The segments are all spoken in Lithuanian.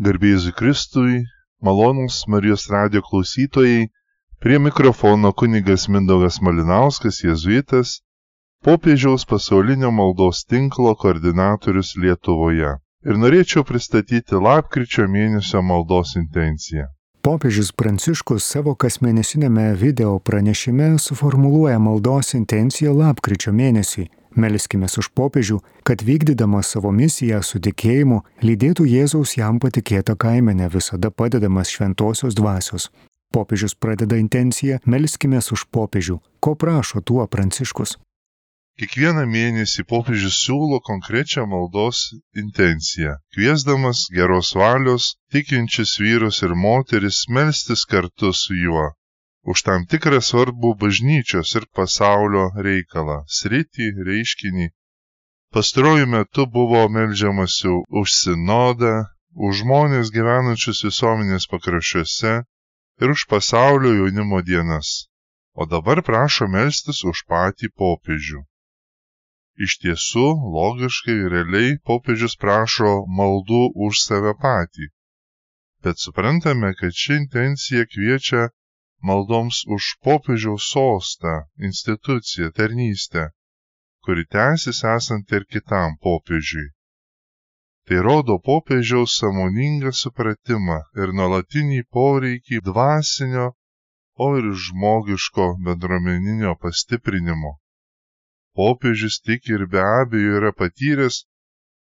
Garbėjai Kristui, malonus Marijos radio klausytojai, prie mikrofono kunigas Mindaugas Malinauskas, jėzuitas, popiežiaus pasaulinio maldos tinklo koordinatorius Lietuvoje. Ir norėčiau pristatyti lapkričio mėnesio maldos intenciją. Popiežius Pranciškus savo kasmėnesinėme video pranešime suformuluoja maldos intenciją lapkričio mėnesį Melskime už popiežių, kad vykdydamas savo misiją su tikėjimu lydėtų Jėzaus jam patikėtą kaimenę visada padedamas šventosios dvasios. Popiežius pradeda intenciją Melskime už popiežių, ko prašo tuo Pranciškus. Kiekvieną mėnesį popiežius siūlo konkrečią maldos intenciją, kviesdamas geros valios, tikinčius vyrus ir moteris melstis kartu su juo už tam tikrą svarbų bažnyčios ir pasaulio reikalą, sritį, reiškinį. Pastaruoju metu buvo melžiamasi už sinodą, už žmonės gyvenančius visuomenės pakraščiuose ir už pasaulio jaunimo dienas, o dabar prašo melstis už patį popiežių. Iš tiesų, logiškai, realiai popiežius prašo maldų už save patį. Bet suprantame, kad ši intencija kviečia maldoms už popiežiaus sostą, instituciją, tarnystę, kuri tęsis esant ir kitam popiežiui. Tai rodo popiežiaus samoningą supratimą ir nuolatinį poreikį dvasinio, o ir žmogiško bendruomeninio pastiprinimo. Popiežius tik ir be abejo yra patyręs,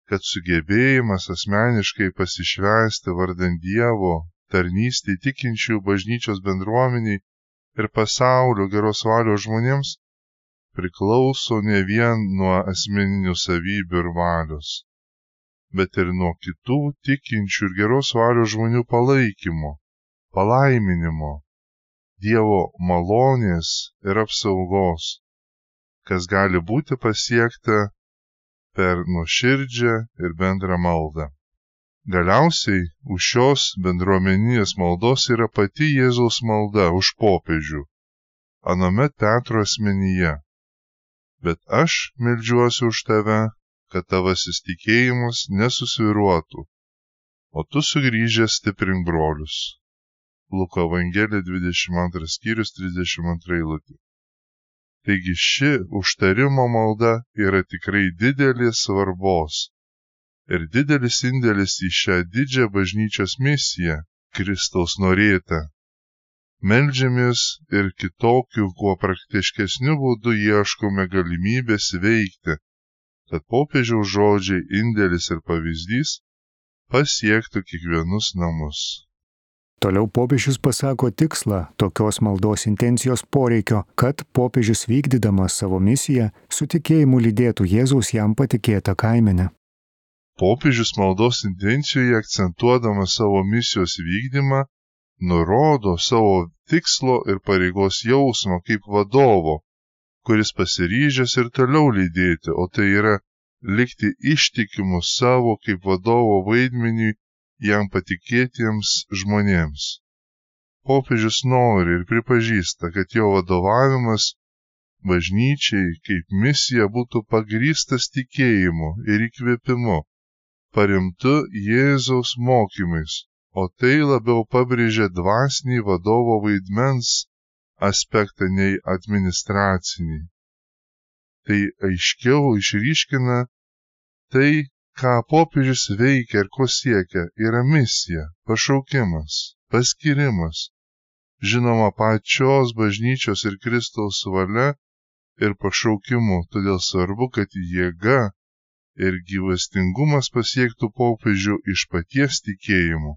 kad sugebėjimas asmeniškai pasišvesti vardant Dievo tarnystei tikinčių bažnyčios bendruomeniai ir pasaulio geros valios žmonėms priklauso ne vien nuo asmeninių savybių ir valios, bet ir nuo kitų tikinčių ir geros valios žmonių palaikymo, palaiminimo, Dievo malonės ir apsaugos, kas gali būti pasiekta per nuoširdžią ir bendrą maldą. Galiausiai už šios bendruomeninės maldos yra pati Jėzaus malda už popiežių, anomet Petro asmenyje. Bet aš melžiuosi už tave, kad tavasis tikėjimas nesusviruotų, o tu sugrįžęs stiprink brolius. Luko Evangelija 22 skyrius 32 eilutė. Taigi ši užtarimo malda yra tikrai didelės svarbos ir didelis indėlis į šią didžią bažnyčios misiją Kristaus norėtą. Meldžiamės ir kitokių, kuo praktiškesnių būdų ieškome galimybės veikti, kad popiežiaus žodžiai, indėlis ir pavyzdys pasiektų kiekvienus namus. Toliau popiežius pasako tikslą tokios maldos intencijos poreikio, kad popiežius vykdydamas savo misiją su tikėjimu lydėtų Jėzaus jam patikėtą kaimenę popiežius maldos intencijoje akcentuodamas savo misijos vykdymą nurodo savo tikslo ir pareigos jausmą kaip vadovo, kuris pasiryžęs ir toliau lydėti, o tai yra likti ištikimu savo kaip vadovo vaidmeniui jam patikėtiems žmonėms. Popiežius nori ir pripažįsta, kad jo vadovavimas bažnyčiai kaip misija būtų pagrystas tikėjimu ir įkvėpimu, paremtu Jėzaus mokymais, o tai labiau pabrėžia dvasinį vadovo vaidmens aspektą nei administracinį. Tai aiškiau išryškina tai, ką popiežius veikia ir ko siekia, yra misija, pašaukimas, paskirimas, žinoma pačios bažnyčios ir Kristaus valia ir pašaukimu, todėl svarbu, kad jėga ir gyvastingumas pasiektų popiežių iš paties tikėjimo,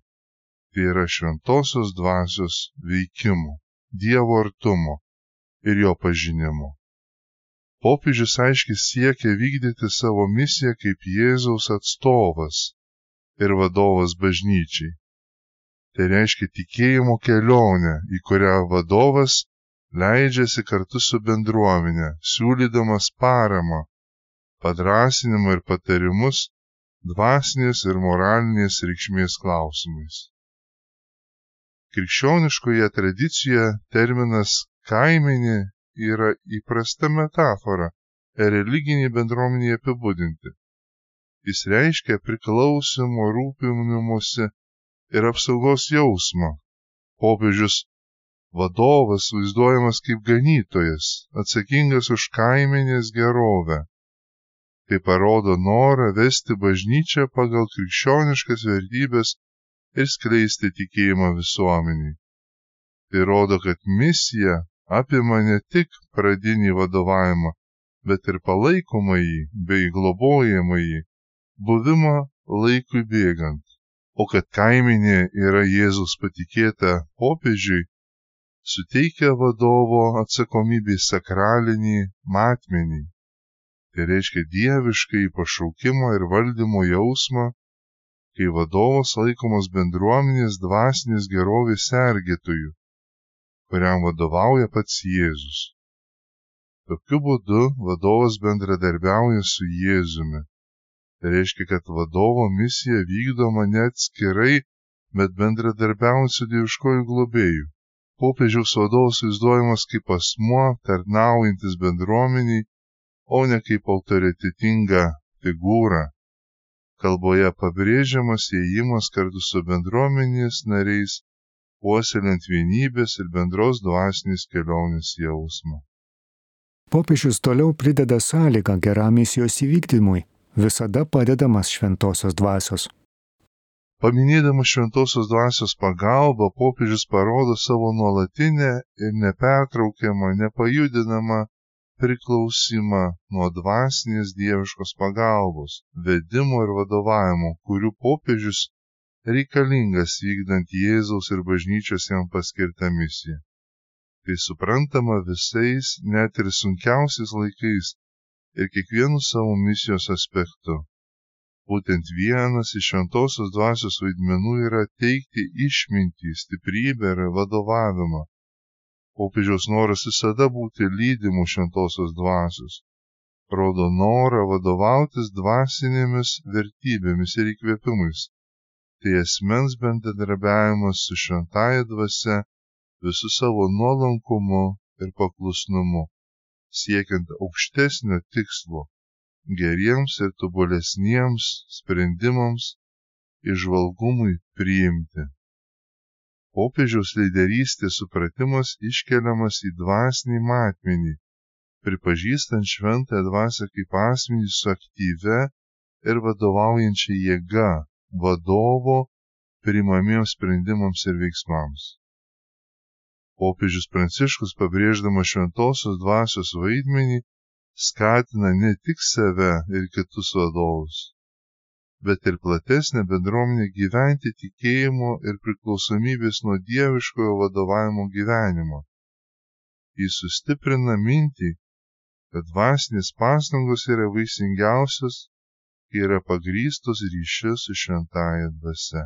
tai yra šventosios dvasios veikimo, Dievo artumo ir jo pažinimo. Popiežius aiškiai siekia vykdyti savo misiją kaip Jėzaus atstovas ir vadovas bažnyčiai. Tai reiškia tikėjimo kelionę, į kurią vadovas leidžiasi kartu su bendruomenė, siūlydamas paramą padrasinimą ir patarimus dvasinės ir moralinės reikšmės klausimais. Krikščioniškoje tradicijoje terminas kaimenė yra įprasta metafora religiniai bendruomeniai apibūdinti. Jis reiškia priklausimo rūpinimuose ir apsaugos jausmą. Popiežius vadovas vaizduojamas kaip ganytojas, atsakingas už kaiminės gerovę. Tai parodo norą vesti bažnyčią pagal krikščioniškas vertybės ir skleisti tikėjimą visuomeniai. Tai rodo, kad misija apima ne tik pradinį vadovavimą, bet ir palaikomąjį bei globojamąjį buvimą laikui bėgant. O kad kaiminė yra Jėzus patikėta popiežiui, suteikia vadovo atsakomybį sakralinį matmenį. Tai reiškia dieviškai pašaukimo ir valdymo jausmą, kai vadovas laikomas bendruomenės dvasinės gerovės sergėtojų, kuriam vadovauja pats Jėzus. Tokiu būdu vadovas bendradarbiauja su Jėzumi. Tai reiškia, kad vadovo misija vykdoma ne atskirai, bet bendradarbiaujant su dieviškoju globėju. Popiežiaus vadovas vaizduojamas kaip asmuo, tarnaujantis bendruomeniai, o ne kaip autoritetinga figūra. Kalboje pabrėžiamas įėjimas kartu su bendruomenės nariais, puoselint vienybės ir bendros dvasinės kelionės jausmą. Popiežius toliau prideda sąlygą geram misijos įvykdymui - visada padedamas šventosios dvasios. Paminėdamas šventosios dvasios pagalbą, popiežius parodo savo nuolatinę ir nepertraukiamą, nepajudinamą priklausimą nuo dvasinės dieviškos pagalbos, vedimo ir vadovavimo, kurių popiežius reikalingas vykdant Jėzaus ir bažnyčios jam paskirtą misiją tai suprantama visais, net ir sunkiausiais laikais ir kiekvienu savo misijos aspektu. Būtent vienas iš šventosios dvasios vaidmenų yra teikti išmintį, stiprybę ir vadovavimą. Popiežiaus noras visada būti lydimų šventosios dvasios. Rodo norą vadovautis dvasinėmis vertybėmis ir įkvėpimais. Tai asmens bendradarbiavimas su šventaja dvasia visu savo nuolankumu ir paklusnumu, siekiant aukštesnio tikslo - geriems ir tobulesniems sprendimams išvalgumui priimti. Popiežiaus lyderystės supratimas iškeliamas į dvasinį matmenį, pripažįstant šventąją dvasę kaip asmenį su aktyve ir vadovaujančia jėga vadovo priimamiems sprendimams ir veiksmams. Popiežius pranciškus pabrėždamas šventosios dvasios vaidmenį skatina ne tik save ir kitus vadovus, bet ir platesnę bendruomenę gyventi tikėjimo ir priklausomybės nuo dieviškojo vadovavimo gyvenimo. Jis sustiprina mintį, kad dvasinės pastangos yra vaisingiausios, kai yra pagrystos ryšiu su šventaja dvasia.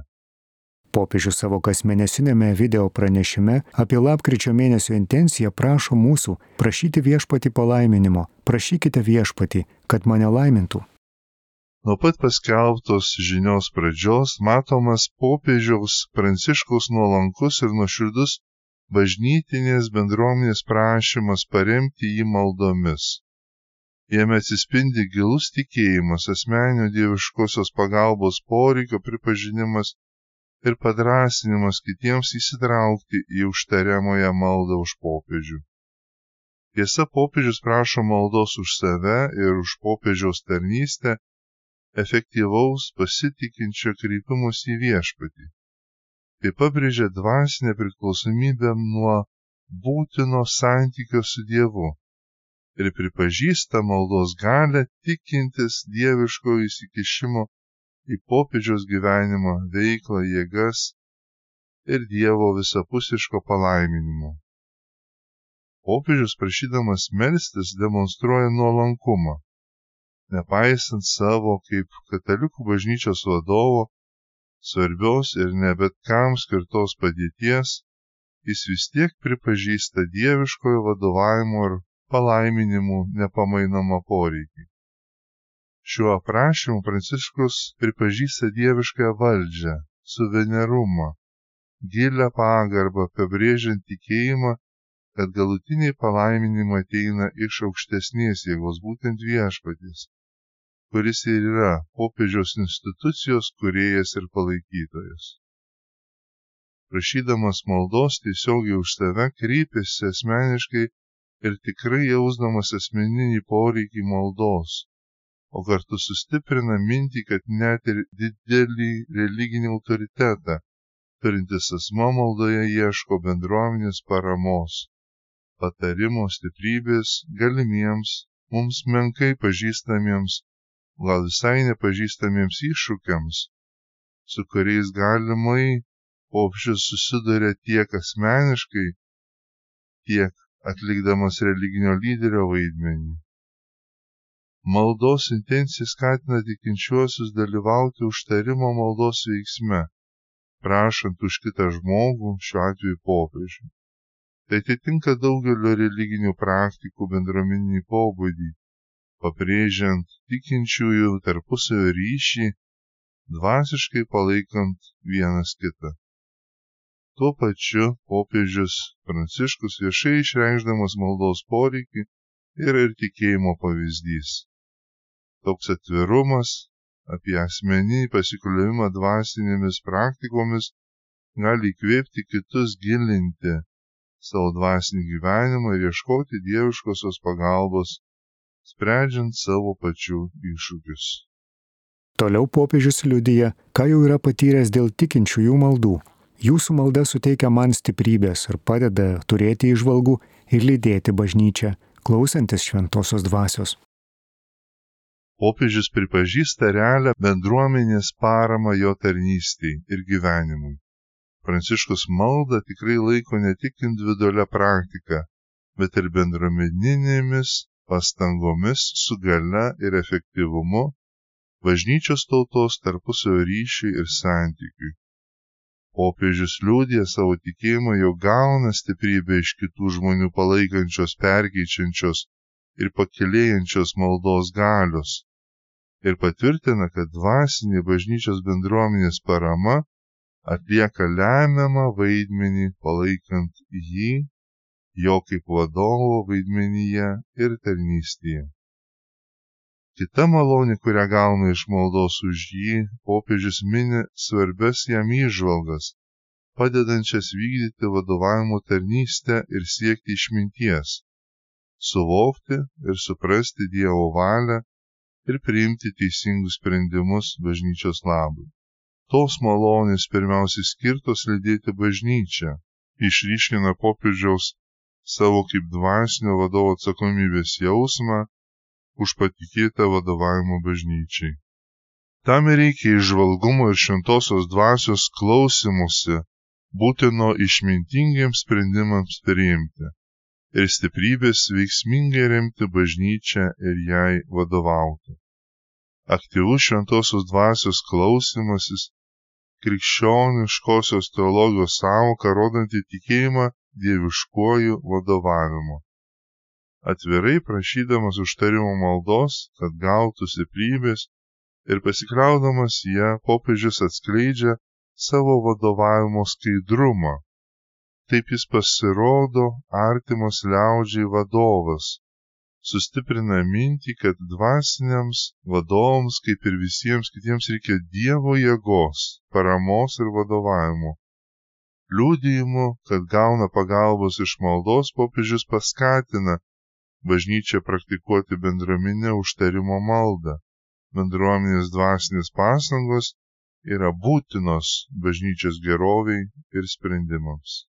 Popiežius savo kasmėnesinėme video pranešime apie lapkričio mėnesio intenciją prašo mūsų prašyti viešpati palaiminimo. Prašykite viešpati, kad mane laimintų. Nuo pat paskelbtos žinios pradžios matomas popiežiaus pranciškaus nuolankus ir nuoširdus bažnytinės bendruomenės prašymas paremti jį maldomis. Jame atsispindi gilus tikėjimas, asmenio dieviškosios pagalbos poreikio pripažinimas ir padrasinimas kitiems įsitraukti į užtariamąją maldą už popiežių. Tiesa, popiežius prašo maldos už save ir už popiežiaus tarnystę efektyvaus pasitikinčio kreipimus į viešpatį. Tai pabrėžia dvasinę priklausomybę nuo būtino santykio su Dievu ir pripažįsta maldos galę tikintis dieviško įsikišimo į popiežiaus gyvenimą, veiklą, jėgas ir Dievo visapusiško palaiminimo. Popiežius prašydamas melstis demonstruoja nuolankumą. Nepaisant savo kaip katalikų bažnyčios vadovo, svarbios ir ne bet kam skirtos padėties, jis vis tiek pripažįsta dieviškojo vadovavimo ir palaiminimų nepamainomą poreikį. Šiuo aprašymu Pranciškus pripažįsta dieviškąją valdžią, suvenerumą, gilę pagarbą, pabrėžiant tikėjimą, kad galutiniai palaiminimai ateina iš aukštesnės jėgos, būtent viešpatys, kuris ir yra popiežiaus institucijos kuriejas ir palaikytojas. prašydamas maldos tiesiogiai už save kreipiasi asmeniškai ir tikrai jausdamas asmeninį poreikį maldos, o kartu sustiprina mintį, kad net ir didelį religinį autoritetą turintis asmo maldoje ieško bendruomenės paramos, patarimo stiprybės galimiems mums menkai pažįstamiems, gal visai nepažįstamiems iššūkiams, su kuriais galimai popšius susiduria tiek asmeniškai, tiek atlikdamas religinio lyderio vaidmenį. Maldos intencija skatina tikinčiuosius dalyvauti užtarimo maldos veiksme, prašant už kitą žmogų, šiuo atveju popiežių. Tai atitinka daugelio religinių praktikų bendruomeninį pobūdį, pabrėžiant tikinčiųjų tarpusavio ryšį, dvasiškai palaikant vienas kitą. Tuo pačiu popiežius Pranciškus viešai išreikšdamas maldos poreikį yra ir tikėjimo pavyzdys. Toks atvirumas apie asmenį pasikliovimą dvasinėmis praktikomis gali įkvėpti kitus gilinti savo dvasinį gyvenimą ir ieškoti dieviškosios pagalbos, sprendžiant savo pačių iššūkius. Toliau popiežius liudyja, ką jau yra patyręs dėl tikinčiųjų maldų. Jūsų malda suteikia man stiprybės ir padeda turėti išvalgų ir lydėti bažnyčią, klausantis šventosios dvasios. Popiežius pripažįsta realią bendruomenės paramą jo tarnystei ir gyvenimui. Pranciškus maldą tikrai laiko ne tik individualią praktiką, bet ir bendruomeninėmis pastangomis su gale ir efektyvumu bažnyčios tautos tarpusavio ryšiui ir santykiui. Popiežius liūdė savo tikėjimą, jau gauna stiprybę iš kitų žmonių palaikančios, perkeičiančios ir pakilėjančios maldos galios ir patvirtina, kad dvasinė bažnyčios bendruomenės parama atlieka lemiamą vaidmenį palaikant jį jo kaip vadovo vaidmenyje ir tarnystėje. Kita malonė, kurią gauna iš maldos už jį, popiežius mini svarbias jam įžvalgas, padedančias vykdyti vadovavimo tarnystę ir siekti išminties, suvokti ir suprasti Dievo valią ir priimti teisingus sprendimus bažnyčios labui. Tos malonės pirmiausiai skirtos lydėti bažnyčią, išryškina popiežiaus savo kaip dvasinio vadovo atsakomybės jausmą už patikėtą vadovavimo bažnyčiai. Tam reikia išvalgumo ir šventosios dvasios klausimusi, būtino išmintingiems sprendimams priimti ir stiprybės veiksmingai remti bažnyčią ir jai vadovauti. Aktyvus šventosios dvasios klausimasis krikščioniškosios teologijos sąvoka rodanti tikėjimą dieviškuoju vadovavimu. Atvirai prašydamas užtarimo maldos, kad gautų stiprybės ir pasikliaudamas ją, popiežius atskleidžia savo vadovavimo skaidrumą. Taip jis pasirodo artimas liaudžiai vadovas, sustiprina mintį, kad dvasiniams vadovams, kaip ir visiems kitiems, reikia Dievo jėgos, paramos ir vadovavimo. Liūdėjimu, kad gauna pagalbos iš maldos, popiežius paskatina bažnyčią praktikuoti bendruomenę užtarimo maldą. Bendruomenės dvasinės pastangos yra būtinos bažnyčios geroviai ir sprendimams.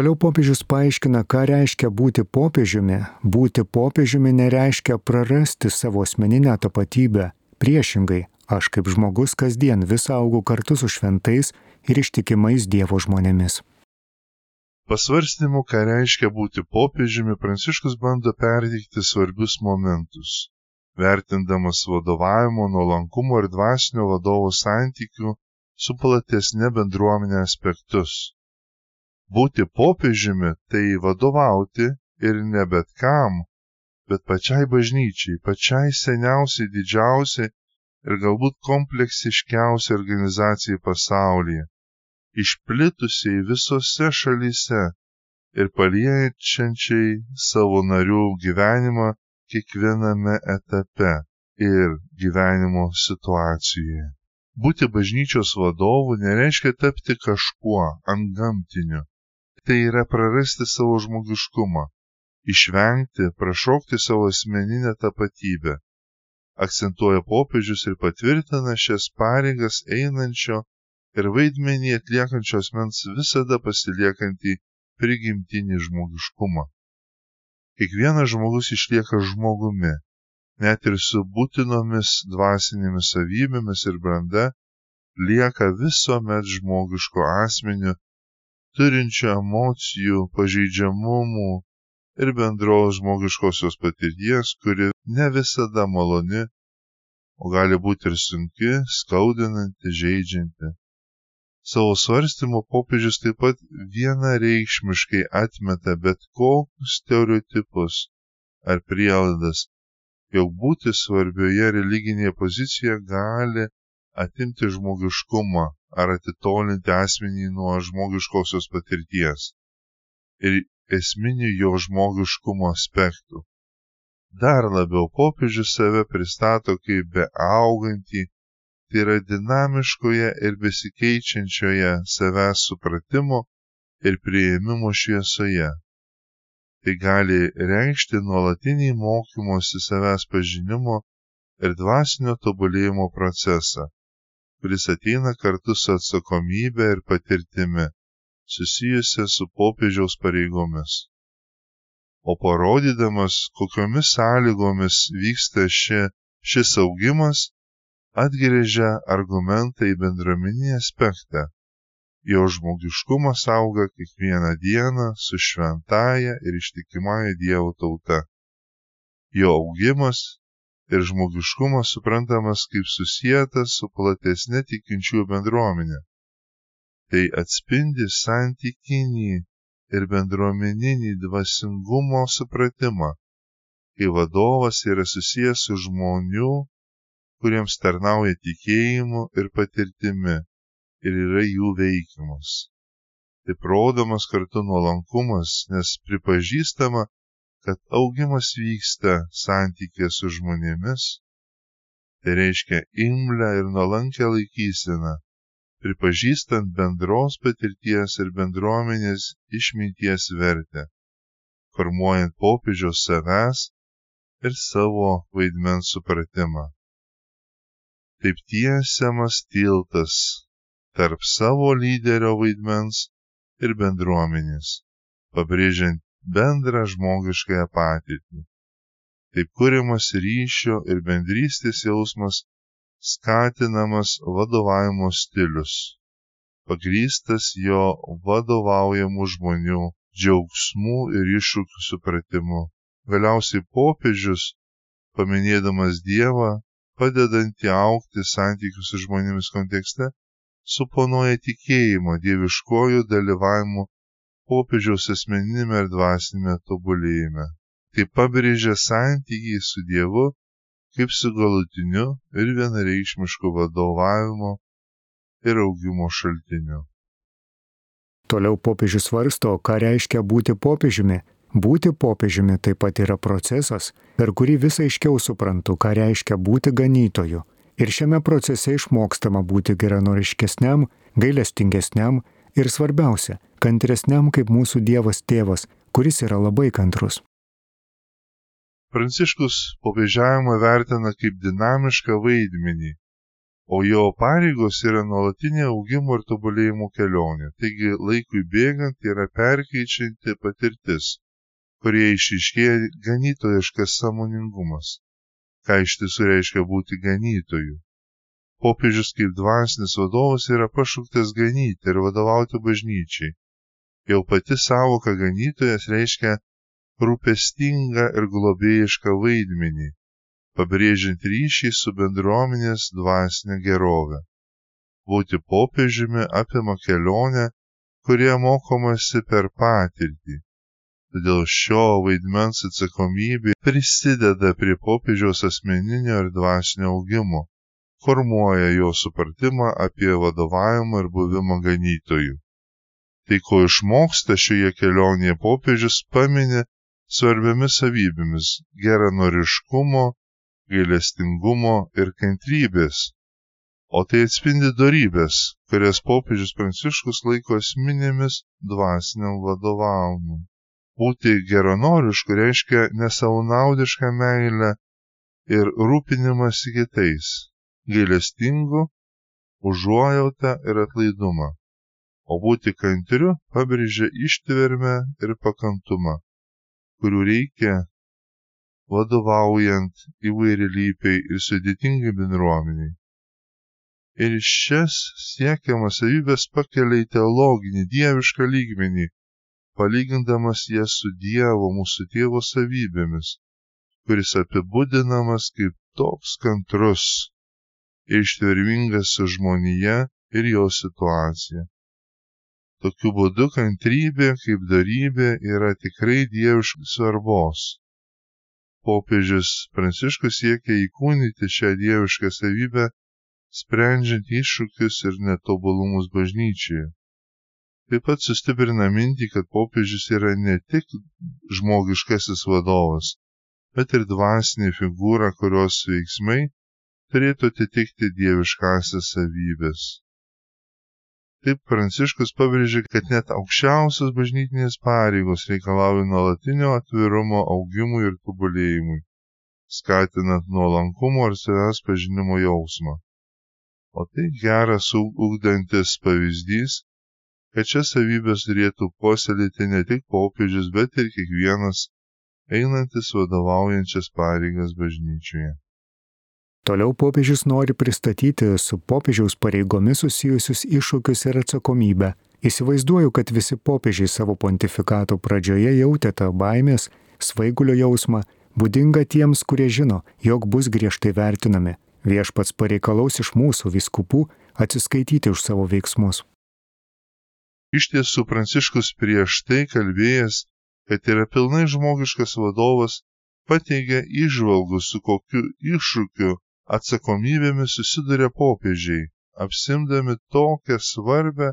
Toliau popiežius paaiškina, ką reiškia būti popiežiumi. Būti popiežiumi nereiškia prarasti savo asmeninę tapatybę. Priešingai, aš kaip žmogus kasdien vis augau kartu su šventais ir ištikimais Dievo žmonėmis. Pasvarstymu, ką reiškia būti popiežiumi, Pranciškus bando perteikti svarbius momentus, vertindamas vadovavimo, nuolankumo ir dvasinio vadovo santykių su platesnė bendruomenė aspektus būti popiežiumi tai vadovauti ir ne bet kam, bet pačiai bažnyčiai, pačiai seniausiai, didžiausiai ir galbūt kompleksiškiausiai organizacijai pasaulyje, išplitusiai visose šalyse ir paliečiančiai savo narių gyvenimą kiekviename etape ir gyvenimo situacijoje. Būti bažnyčios vadovu nereiškia tapti kažkuo antgamtiniu. Tai yra prarasti savo žmogiškumą, išvengti, prašokti savo asmeninę tapatybę. Akcentuoja popiežius ir patvirtina šias pareigas einančio ir vaidmenį atliekančio asmens visada pasiliekantį prigimtinį žmogiškumą. Kiekvienas žmogus išlieka žmogumi, net ir su būtinomis dvasinėmis savybėmis ir branda, lieka visuomet žmogišku asmeniu, turinčiu emocijų, pažeidžiamumų ir bendros žmogiškosios patirties, kuri ne visada maloni, o gali būti ir sunki, skaudinanti, žaidžianti. Savo svarstymu popiežius taip pat vienareikšmiškai atmeta bet kokius stereotipus ar prielaidas jog būti svarbioje religinėje pozicijoje gali atimti žmogiškumą ar atitolinti asmenį nuo žmogiškosios patirties ir esminių jo žmogiškumo aspektų. Dar labiau popiežius save pristato kaip be augantį, tai yra dinamiškoje ir besikeičiančioje savęs supratimo ir prieimimo šviesoje tai gali reikšti nuolatinį mokymosi savęs pažinimo ir dvasinio tobulėjimo procesą, kuris ateina kartu su atsakomybė ir patirtimi susijusia su popiežiaus pareigomis. O parodydamas, kokiomis sąlygomis vyksta ši, šis augimas, atgrėžia argumentą į bendruomeninį aspektą jo žmogiškumas auga kiekvieną dieną su šventaja ir ištikimąja Dievo tauta. Jo augimas ir žmogiškumas suprantamas kaip susijęs su platesnė tikinčiųjų bendruomenė. Tai atspindi santykinį ir bendruomeninį dvasingumo supratimą, kai vadovas yra susijęs su žmonių, kuriems tarnauja tikėjimu ir patirtimi ir yra jų veikimas. Taip rodomas kartu nuolankumas, nes pripažįstama, kad augimas vyksta santykė su žmonėmis, tai reiškia imlę ir nuolankę laikyseną, pripažįstant bendros patirties ir bendruomenės išminties vertę, formuojant popiežiaus savęs ir savo vaidmens supratimą. Taip tiesiamas tiltas tarp savo lyderio vaidmens ir bendruomenės, pabrėžiant bendrą žmogiškąją patirtį. Taip kūrimas ryšio ir bendrystės jausmas, skatinamas vadovavimo stilius, pagrystas jo vadovaujamų žmonių džiaugsmų ir iššūkių supratimu. Galiausiai popiežius, paminėdamas Dievą, padedantį aukti santykių su žmonėmis kontekste, suponuoja tikėjimo dieviškojų dalyvavimu popiežiaus asmeninėme ir dvasinėme tobulėjime. Tai pabrėžia santykį su Dievu kaip su galutiniu ir vienareikšmišku vadovavimo ir augimo šaltiniu. Toliau popiežius svarsto, ką reiškia būti popiežiumi. Būti popiežiumi taip pat yra procesas, per kurį vis aiškiau suprantu, ką reiškia būti ganytoju Ir šiame procese išmokstama būti geranoriškesniam, gailestingesniam ir svarbiausia, kantresniam kaip mūsų Dievas tėvas, kuris yra labai kantrus. Pranciškus popiežiavimą vertina kaip dinamišką vaidmenį, o jo pareigos yra nuolatinė augimo ir tobulėjimo kelionė, taigi laikui bėgant yra perkeičianti patirtis, kurie išiškėja ganytojiškas samoningumas ką iš tiesų reiškia būti ganytoju. Popiežius kaip dvasinis vadovas yra pašauktas ganyti ir vadovauti bažnyčiai. Jau pati savoka ganytojas reiškia rūpestingą ir globėjišką vaidmenį, pabrėžiant ryšį su bendruomenės dvasinė gerovė. Būti popiežiumi apima kelionę, kurie mokomasi per patirtį, todėl šio vaidmens atsakomybė prisideda prie popiežiaus asmeninio ir dvasinio augimo, formuoja jo supratimą apie vadovavimą ir buvimą ganytojų. Tai, ko išmoksta šioje kelionėje popiežius, paminė svarbiamis savybėmis - geranoriškumo, gailestingumo ir kantrybės, o tai atspindi darybės, kurias popiežius Pranciškus laiko esminėmis dvasiniam vadovavimui. Būti geronorišku reiškia nesaunaudišką meilę ir rūpinimas kitais, gailestingu, užuojautą ir atlaidumą. O būti kantriu pabrėžia ištvermę ir pakantumą, kurių reikia vadovaujant įvairialypiai ir sudėtingai bendruomeniai. Ir šias siekiamas savybės pakelia į teologinį, dievišką lygmenį, palygindamas jas su Dievo mūsų tėvo savybėmis, kuris apibūdinamas kaip toks kantrus ir ištvermingas su žmonija ir jo situacija. Tokiu būdu kantrybė kaip darybė yra tikrai dieviškos svarbos popiežius pranciškus siekia įkūnyti šią dievišką savybę, sprendžiant iššūkius ir netobulumus bažnyčioje. Taip pat sustiprina mintį, kad popiežius yra ne tik žmogiškasis vadovas, bet ir dvasinė figūra, kurios veiksmai turėtų atitikti dieviškasias savybės. Taip Pranciškus pabrėžė, kad net aukščiausios bažnytinės pareigos reikalauja nuolatinio atvirumo augimui ir tobulėjimui, skatinant nuolankumo ir savęs pažinimo jausmą. O tai geras ugdantis pavyzdys, kad šias savybės turėtų puoselėti ne tik popiežius, bet ir kiekvienas einantis vadovaujančias pareigas bažnyčioje. Toliau popiežius nori pristatyti su popiežiaus pareigomis susijusius iššūkius ir atsakomybę. Įsivaizduoju, kad visi popiežiai savo pontifikato pradžioje jautė tą baimės, svaigulio jausmą, būdinga tiems, kurie žino, jog bus griežtai vertinami. Viešpats pareikalaus iš mūsų viskupų atsiskaityti už savo veiksmus. Iš tiesų, Pranciškus prieš tai kalbėjęs, kad yra pilnai žmogiškas vadovas, pateigia išvalgų, su kokiu iššūkiu atsakomybėmis susiduria popiežiai, apsimdami tokią svarbę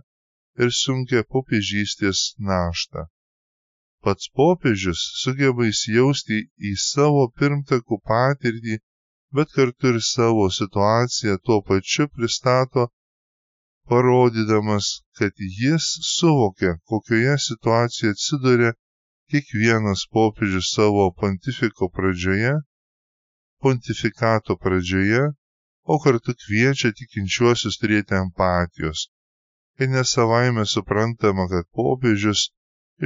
ir sunkę popiežystės naštą. Pats popiežius sugeba įsijausti į savo pirmtakų patirtį, bet kartu ir savo situaciją tuo pačiu pristato, parodydamas, kad jis suvokia, kokioje situacijoje atsiduria kiekvienas popiežius savo pontifiko pradžioje pontifikato pradžioje, o kartu kviečia tikinčiuosius turėti empatijos. Ir nesavaime suprantama, kad popiežius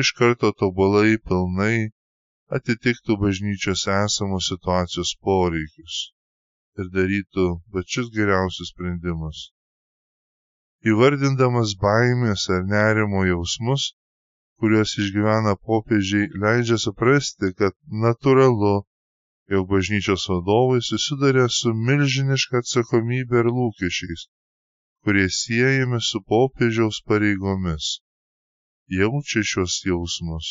iš karto tobulai pilnai atitiktų bažnyčios esamos situacijos poreikius ir darytų pačius geriausius sprendimus. Įvardindamas baimės ar nerimo jausmus, kuriuos išgyvena popiežiai, leidžia suprasti, kad natūralu, jog bažnyčios vadovai susiduria su milžiniška atsakomybė ir lūkesčiais, kurie siejami su popiežiaus pareigomis. Jaučia šios jausmus.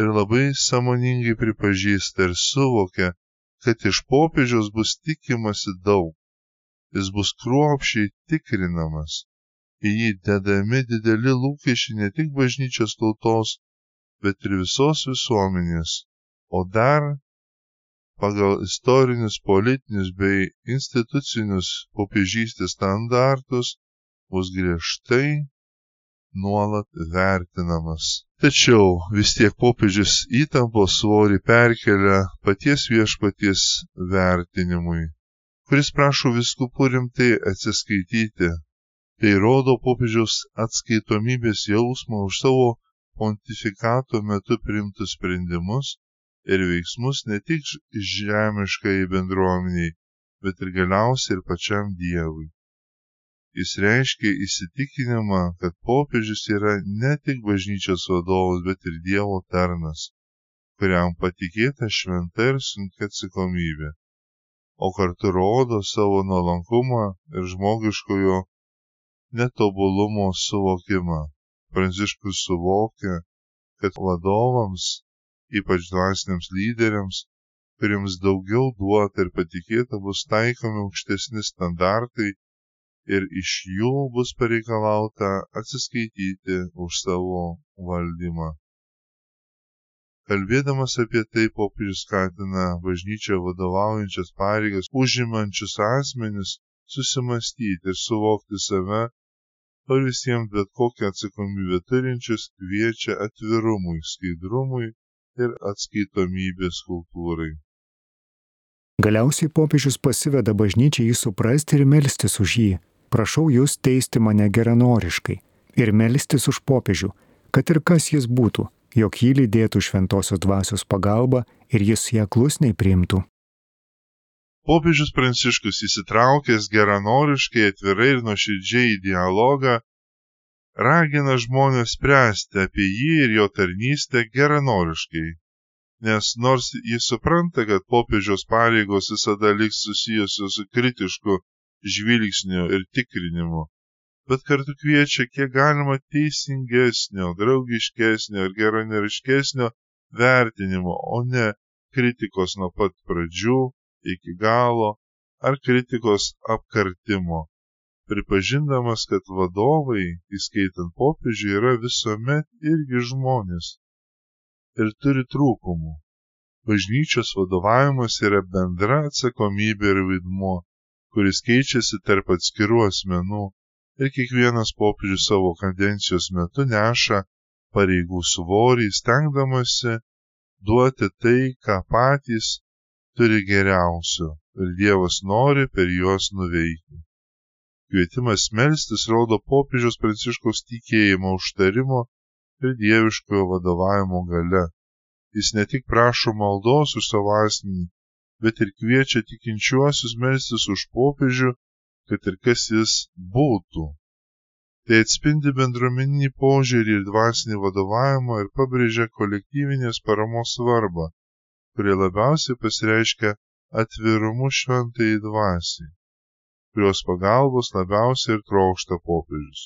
Ir labai samoningai pripažįsta ir suvokia, kad iš popiežiaus bus tikimasi daug. Jis bus kruopšiai tikrinamas. Į jį dedami dideli lūkesčiai ne tik bažnyčios tautos, bet ir visos visuomenės o dar pagal istorinius, politinius bei institucinius popiežystės standartus bus griežtai nuolat vertinamas. Tačiau vis tiek popiežius įtampos svorį perkelia paties viešpaties vertinimui, kuris prašo viskupų rimtai atsiskaityti. Tai rodo popiežiaus atskaitomybės jausmą už savo pontifikato metu priimtus sprendimus ir veiksmus ne tik žemiškai bendruomeniai, bet ir galiausiai ir pačiam Dievui. Jis reiškia įsitikinimą, kad popiežius yra ne tik bažnyčios vadovas, bet ir Dievo tarnas, kuriam patikėta šventa ir sunkia atsakomybė, o kartu rodo savo nuolankumą ir žmogiškojo netobulumo suvokimą. Pranciškus suvokia, kad vadovams ypač dvasiniams lyderiams, kuriems daugiau duota ir patikėta bus taikomi aukštesni standartai ir iš jų bus pareikalauta atsiskaityti už savo valdymą. Kalbėdamas apie tai, popiežius skatina bažnyčio vadovaujančias pareigas užimančius asmenis susimastyti ir suvokti save, o visiems bet kokią atsakomybę turinčius kviečia atvirumui, skaidrumui ir atskaitomybės kultūrai. Galiausiai popiežius pasiveda bažnyčiai jį suprasti ir melstis už jį. Prašau jūs teisti mane geranoriškai ir melstis už popiežių, kad ir kas jis būtų, jog jį lydėtų šventosios dvasios pagalba ir jis ją klusniai priimtų. Popiežius Pranciškus įsitraukęs geranoriškai, atvirai ir nuoširdžiai į dialogą, ragina žmonės spręsti apie jį ir jo tarnystę geranoriškai. Nes nors jis supranta, kad popiežiaus pareigos visada liks susijusios su kritišku žvilgsniu ir tikrinimu, bet kartu kviečia kiek galima teisingesnio, draugiškesnio ir geranoriškesnio vertinimo, o ne kritikos nuo pat pradžių iki galo ar kritikos apkartimo, pripažindamas, kad vadovai, įskaitant popiežių, yra visuomet irgi žmonės ir turi trūkumų. Bažnyčios vadovavimas yra bendra atsakomybė ir vaidmuo, kuris keičiasi tarp atskirų asmenų ir kiekvienas popiežius savo kadencijos metu neša pareigų svorį, stengdamasi duoti tai, ką patys turi geriausio ir Dievas nori per juos nuveikti. Kvietimas melstis rodo popiežiaus pranciškaus tikėjimo užtarimo ir dieviškojo vadovavimo gale. Jis ne tik prašo maldos už savo asmenį, bet ir kviečia tikinčiuosius melstis už popiežių, kad ir kas jis būtų. Tai atspindi bendruomeninį požiūrį ir dvasinį vadovavimą ir pabrėžia kolektyvinės paramos svarbą kurie labiausiai pasireiškia atvirumu šventai dvasiai, kurios pagalbos labiausiai ir trokšta popiežius.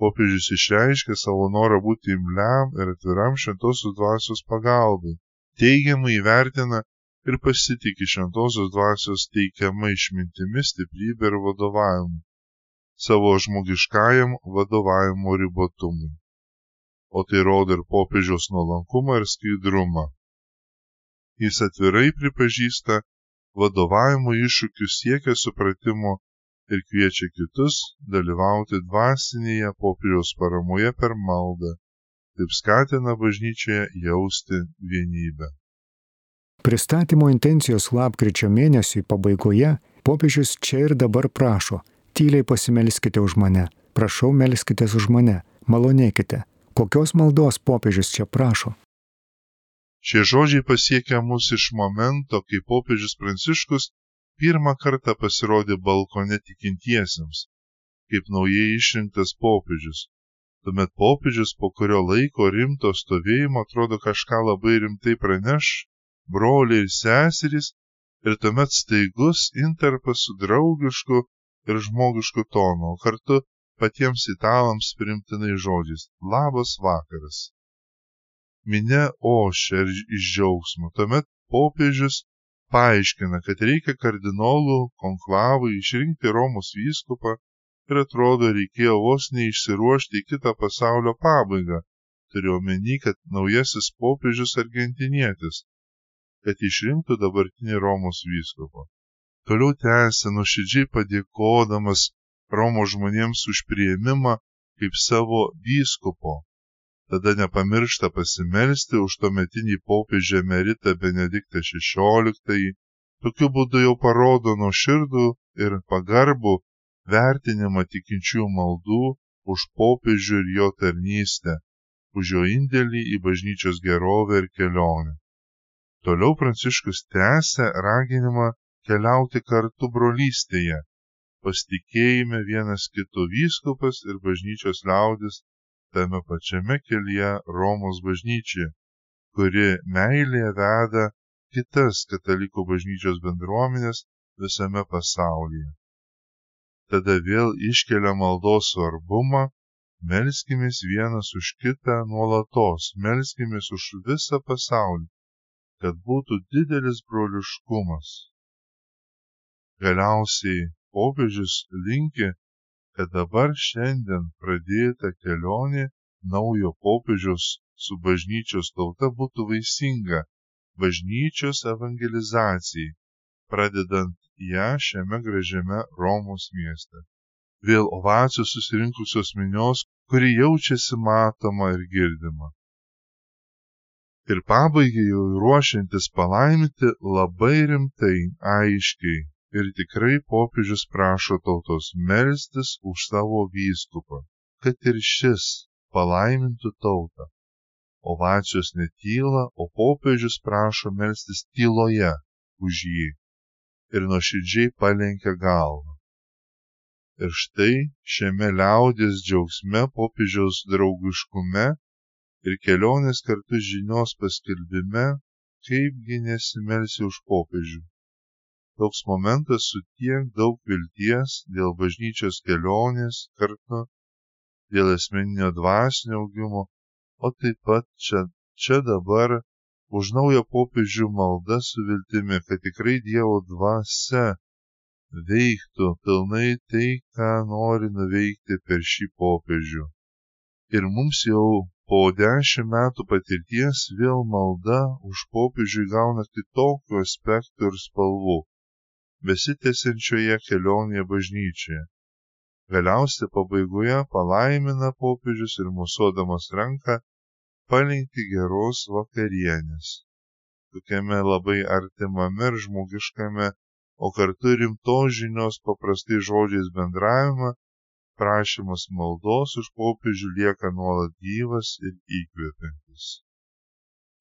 Popiežius išreiškia savo norą būti imliam ir atviram šventosios dvasios pagalbai, teigiamai įvertina ir pasitikė šventosios dvasios teikiama išmintimi, stiprybė ir vadovavimu, savo žmogiškajam vadovavimo ribotumui. O tai rodo ir popiežiaus nuolankumą ir skaidrumą jis atvirai pripažįsta vadovavimo iššūkius siekia supratimo ir kviečia kitus dalyvauti dvasinėje popiežiaus paramoje per maldą. Taip skatina bažnyčioje jausti vienybę. Pristatymo intencijos lapkričio mėnesiui pabaigoje popiežius čia ir dabar prašo, tyliai pasimelskite už mane, prašau melskite už mane, malonėkite. Kokios maldos popiežius čia prašo? Šie žodžiai pasiekia mus iš momento, kai popiežius Pranciškus pirmą kartą pasirodė balkone tikintiesiems, kaip naujai išrinktas popiežius. Tuomet popiežius po kurio laiko rimto stovėjimo atrodo kažką labai rimtai praneš, broliai ir seserys, ir tuomet staigus interpas su draugišku ir žmogišku tonu, kartu patiems italams primtinai žodžiais - labas vakaras minia ošia iš džiaugsmo. Tuomet popiežius paaiškina, kad reikia kardinolų konklavai išrinkti Romos vyskupą ir atrodo reikėjo vos neišsiruošti į kitą pasaulio pabaigą. Turiu omeny, kad naujasis popiežius argentinietis, kad išrinktų dabartinį Romos vyskupą. Toliau tęsė nuoširdžiai padėkodamas Romos žmonėms už prieimimą kaip savo vyskupo tada nepamiršta pasimelsti už tuometinį popiežį emeritą Benediktą XVI. Tokiu būdu jau parodo nuoširdų ir pagarbų vertinimą tikinčių maldų už popiežių ir jo tarnystę, už jo indėlį į bažnyčios gerovę ir kelionę. Toliau Pranciškus tęsia raginimą keliauti kartu brolystėje, pasitikėjime vienas kitų vyskupas ir bažnyčios liaudis tame pačiame kelyje Romos bažnyčia, kuri meilėje veda kitas katalikų bažnyčios bendruomenės visame pasaulyje. Tada vėl iškelia maldos svarbumą, melskimės vienas už kitą nuolatos, melskimės už visą pasaulį, kad būtų didelis broliškumas. Galiausiai popiežius linki kad dabar šiandien pradėta kelionė naujo popiežiaus su bažnyčios tauta būtų vaisinga bažnyčios evangelizacijai, pradedant ją šiame gražiame Romos mieste. Vėl ovacijos susirinkusios minios, kuri jaučiasi matoma ir girdima. Ir pabaigai jau ruošiantis palaiminti labai rimtai, aiškiai ir tikrai popiežius prašo tautos melstis už savo vyskupą, kad ir šis palaimintų tautą. Ovacijos netyla, o popiežius prašo melstis tyloje už jį ir nuoširdžiai palenkia galvą. Ir štai šiame liaudės džiaugsme popiežiaus draugiškume ir kelionės kartu žinios paskelbime, kaipgi nesimelsi už popiežių toks momentas su tiek daug vilties dėl bažnyčios kelionės kartu, dėl esmeninio dvasinio augimo, o taip pat čia, čia dabar už naują popiežių maldą su viltimi, kad tikrai Dievo dvasia veiktų pilnai tai, ką nori nuveikti per šį popiežių. Ir mums jau po dešimt metų patirties vėl malda už popiežių gauna kitokių aspektų ir spalvų besitęsiančioje kelionėje bažnyčioje. Galiausiai pabaigoje palaimina popiežius ir musuodamas ranką palinki geros vakarienės. Tokiame labai artimame ir žmogiškame, o kartu rimtos žinios paprastai žodžiais bendravimą, prašymas maldos už popiežių lieka nuolat gyvas ir įkvepiantis.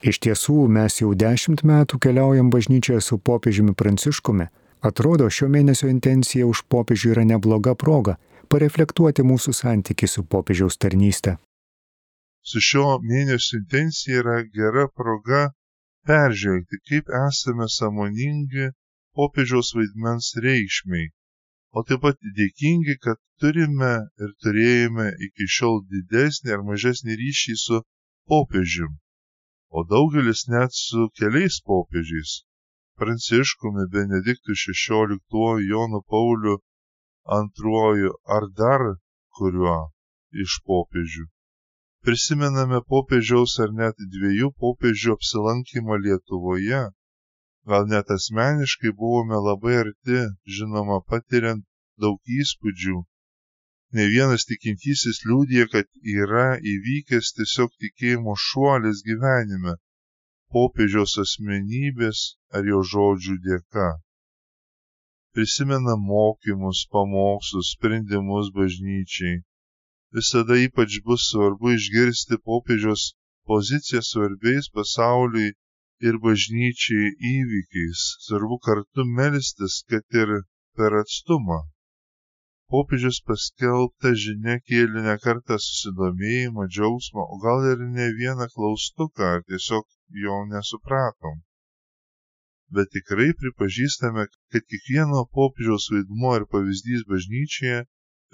Iš tiesų, mes jau dešimt metų keliaujam bažnyčioje su popiežiumi Pranciškumi Atrodo, šio mėnesio intencija už popiežių yra nebloga proga pareflektuoti mūsų santyki su popiežiaus tarnyste. Su šio mėnesio intencija yra gera proga peržvelgti, kaip esame samoningi popiežiaus vaidmens reikšmiai, o taip pat dėkingi, kad turime ir turėjome iki šiol didesnį ar mažesnį ryšį su popiežium, o daugelis net su keliais popiežiais Pranciškumi, Benediktu XVI, Jonu Pauliu II ar dar kuriuo iš popiežių. Prisimename popiežiaus ar net dviejų popiežių apsilankymą Lietuvoje. Gal net asmeniškai buvome labai arti, žinoma, patiriant daug įspūdžių. Ne vienas tikintysis liūdė, kad yra įvykęs tiesiog tikėjimo šuolis gyvenime popiežiaus asmenybės ar jo žodžių dėka. Prisimena mokymus, pamokslus, sprendimus bažnyčiai. Visada ypač bus svarbu išgirsti popiežiaus poziciją svarbiais pasauliui ir bažnyčiai įvykiais. Svarbu kartu melstis, kad ir per atstumą. Popiežius paskelbta žinia kėlė ne kartą susidomėjimą, džiaugsmą, o gal ir ne vieną klaustuką, ar tiesiog jo nesupratom. Bet tikrai pripažįstame, kad kiekvieno popiežiaus vaidmuo ir pavyzdys bažnyčioje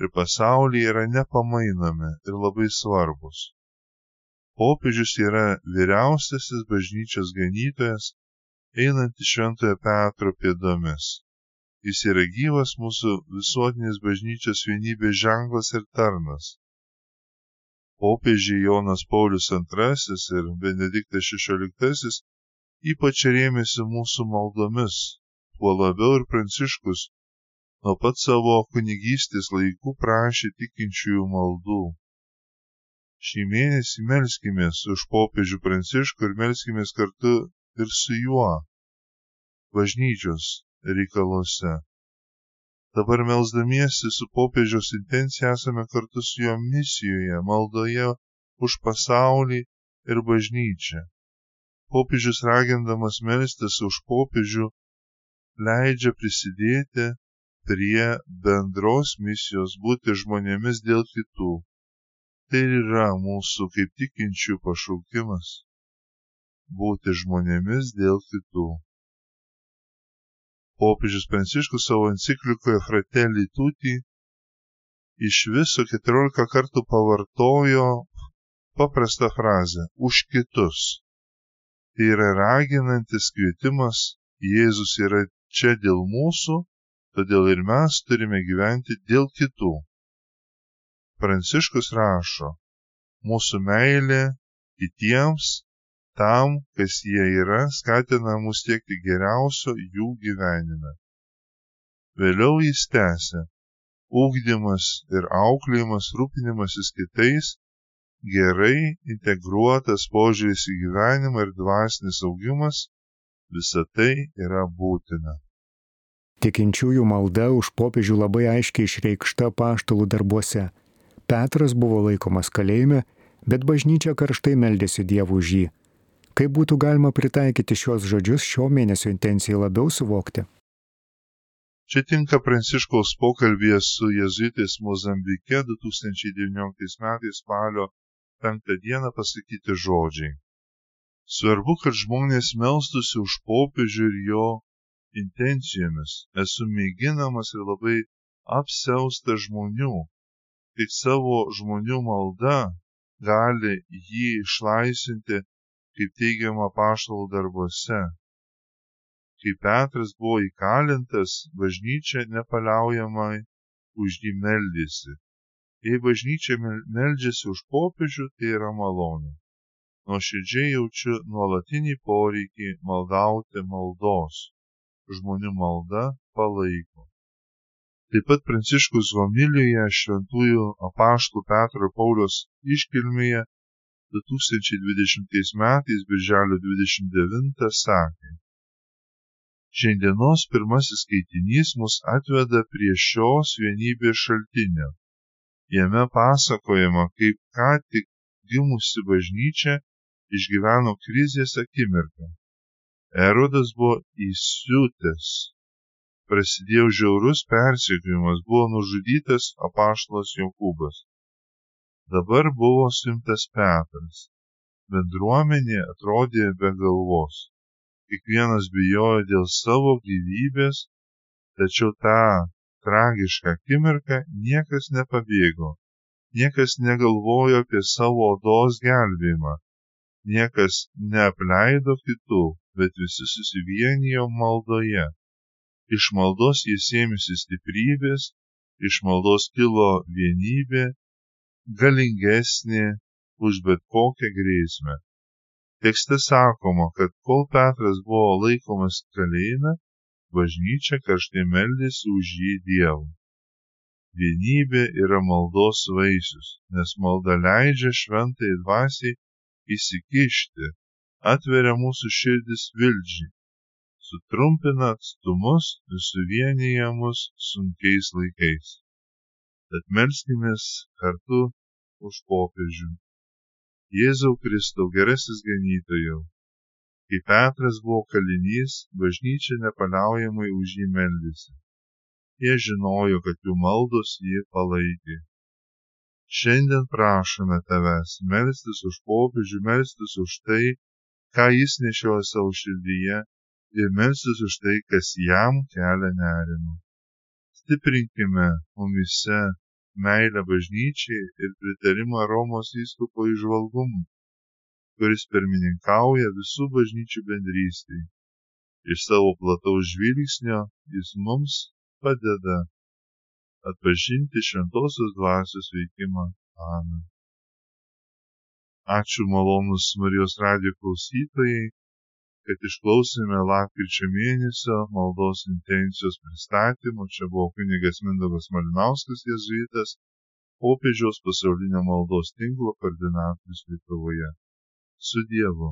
ir pasaulyje yra nepamainomi ir labai svarbus. Popiežius yra vyriausiasis bažnyčios ganytojas, einantis Šventojo Petro pėdomis. Jis yra gyvas mūsų visuotinės bažnyčios vienybės ženklas ir tarnas popiežiai Jonas Paulius II ir Benediktas XVI ypač rėmėsi mūsų maldomis, tuo labiau ir Pranciškus nuo pat savo kunigystės laikų prašė tikinčiųjų maldų. Šį mėnesį melskimės už popiežių Pranciškų ir melskimės kartu ir su juo bažnyčios reikaluose. Dabar melzdamiesi su popiežiaus intencija esame kartu su juo misijoje, maldoje už pasaulį ir bažnyčią. Popiežius ragindamas melstis už popiežių leidžia prisidėti prie bendros misijos būti žmonėmis dėl kitų. Tai yra mūsų kaip tikinčių pašaukimas - būti žmonėmis dėl kitų popiežius Pranciškus savo enciklikoje Fratelli Tutti iš viso 14 kartų pavartojo paprastą frazę - už kitus. Tai yra raginantis kvietimas, Jėzus yra čia dėl mūsų, todėl ir mes turime gyventi dėl kitų. Pranciškus rašo, mūsų meilė kitiems tam, kas jie yra, skatina mus siekti geriausio jų gyvenime. Vėliau jis tęsė, ūkdymas ir auklėjimas, rūpinimasis kitais, gerai integruotas požiūris į gyvenimą ir dvasinis augimas - visa tai yra būtina. Tikinčiųjų malda už popiežių labai aiškiai išreikšta paštalų darbuose. Petras buvo laikomas kalėjime, bet bažnyčia karštai meldėsi Dievų už jį. Kaip būtų galima pritaikyti šios žodžius šio mėnesio intencijai labiau suvokti? Čia tinka Pranciškaus pokalbėje su jezuitais Mozambike 2019 metais spalio 5 dieną pasakyti žodžiai. Svarbu, kad žmonės melstusi už popiežių ir jo intencijomis. Esu mėginamas ir labai apsiaustas žmonių. Tik savo žmonių malda gali jį išlaisinti, kaip teigiama paštalų darbuose kai Petras buvo įkalintas, bažnyčia nepaliaujamai už jį meldėsi. Jei bažnyčia meldžiasi už popiežių, tai yra malonė. Nuoširdžiai jaučiu nuolatinį poreikį maldauti maldos. Žmonių malda palaiko. Taip pat Pranciškus homilijoje šventųjų apaštų Petro Paulius iškilmėje 2020 metais, birželio 29, sakė, Šiandienos pirmasis skaitinys mus atveda prie šios vienybės šaltinio. Jame pasakojama, kaip ką tik gimusi bažnyčia išgyveno krizės akimirką. Erodas buvo įsiutęs. Prasidėjo žiaurus persekiojimas, buvo nužudytas apaštalas Jokūbas. Dabar buvo suimtas Petras. Bendruomenė atrodė be galvos kiekvienas bijojo dėl savo gyvybės, tačiau tą tragišką akimirką niekas nepabėgo, niekas negalvojo apie savo odos gelbėjimą, niekas neapleido kitų, bet visi susivienijo maldoje. Iš maldos jis ėmėsi stiprybės, iš maldos kilo vienybė, galingesnė už bet kokią grėsmę. Tekste sakoma, kad kol Petras buvo laikomas kalėjime, bažnyčia karštai meldėsi už jį Dievų. Vienybė yra maldos vaisius, nes malda leidžia šventai dvasiai įsikišti, atveria mūsų širdis vildžiai, sutrumpina atstumus ir suvienyje mus sunkiais laikais. Tad melskimės kartu už popiežių. Jėzau Kristau, gerasis ganytojau. Kai Petras buvo kalinys, bažnyčia nepaliaujamai už jį meldėsi. Jie žinojo, kad jų maldos jį palaikė. Šiandien prašome tavęs melstis už popiežių, melstis už tai, ką jis nešioja savo širdyje ir melstis už tai, kas jam kelia nerimą. Stiprinkime mumise meilę bažnyčiai ir pritarimą Romos įstupo išvalgumui, kuris pirmininkauja visų bažnyčių bendrystėj. Iš savo plataus žvilgsnio jis mums padeda atpažinti šventosios dvasios veikimą. Amen. Ačiū malonus Marijos radijo klausytojai kad išklausėme lapkričio mėnesio maldos intencijos pristatymo. Čia buvo kunigas Mindaugas Malinauskas jezuitas, popiežiaus pasaulinio maldos tinklo koordinatorius Lietuvoje. Su Dievu.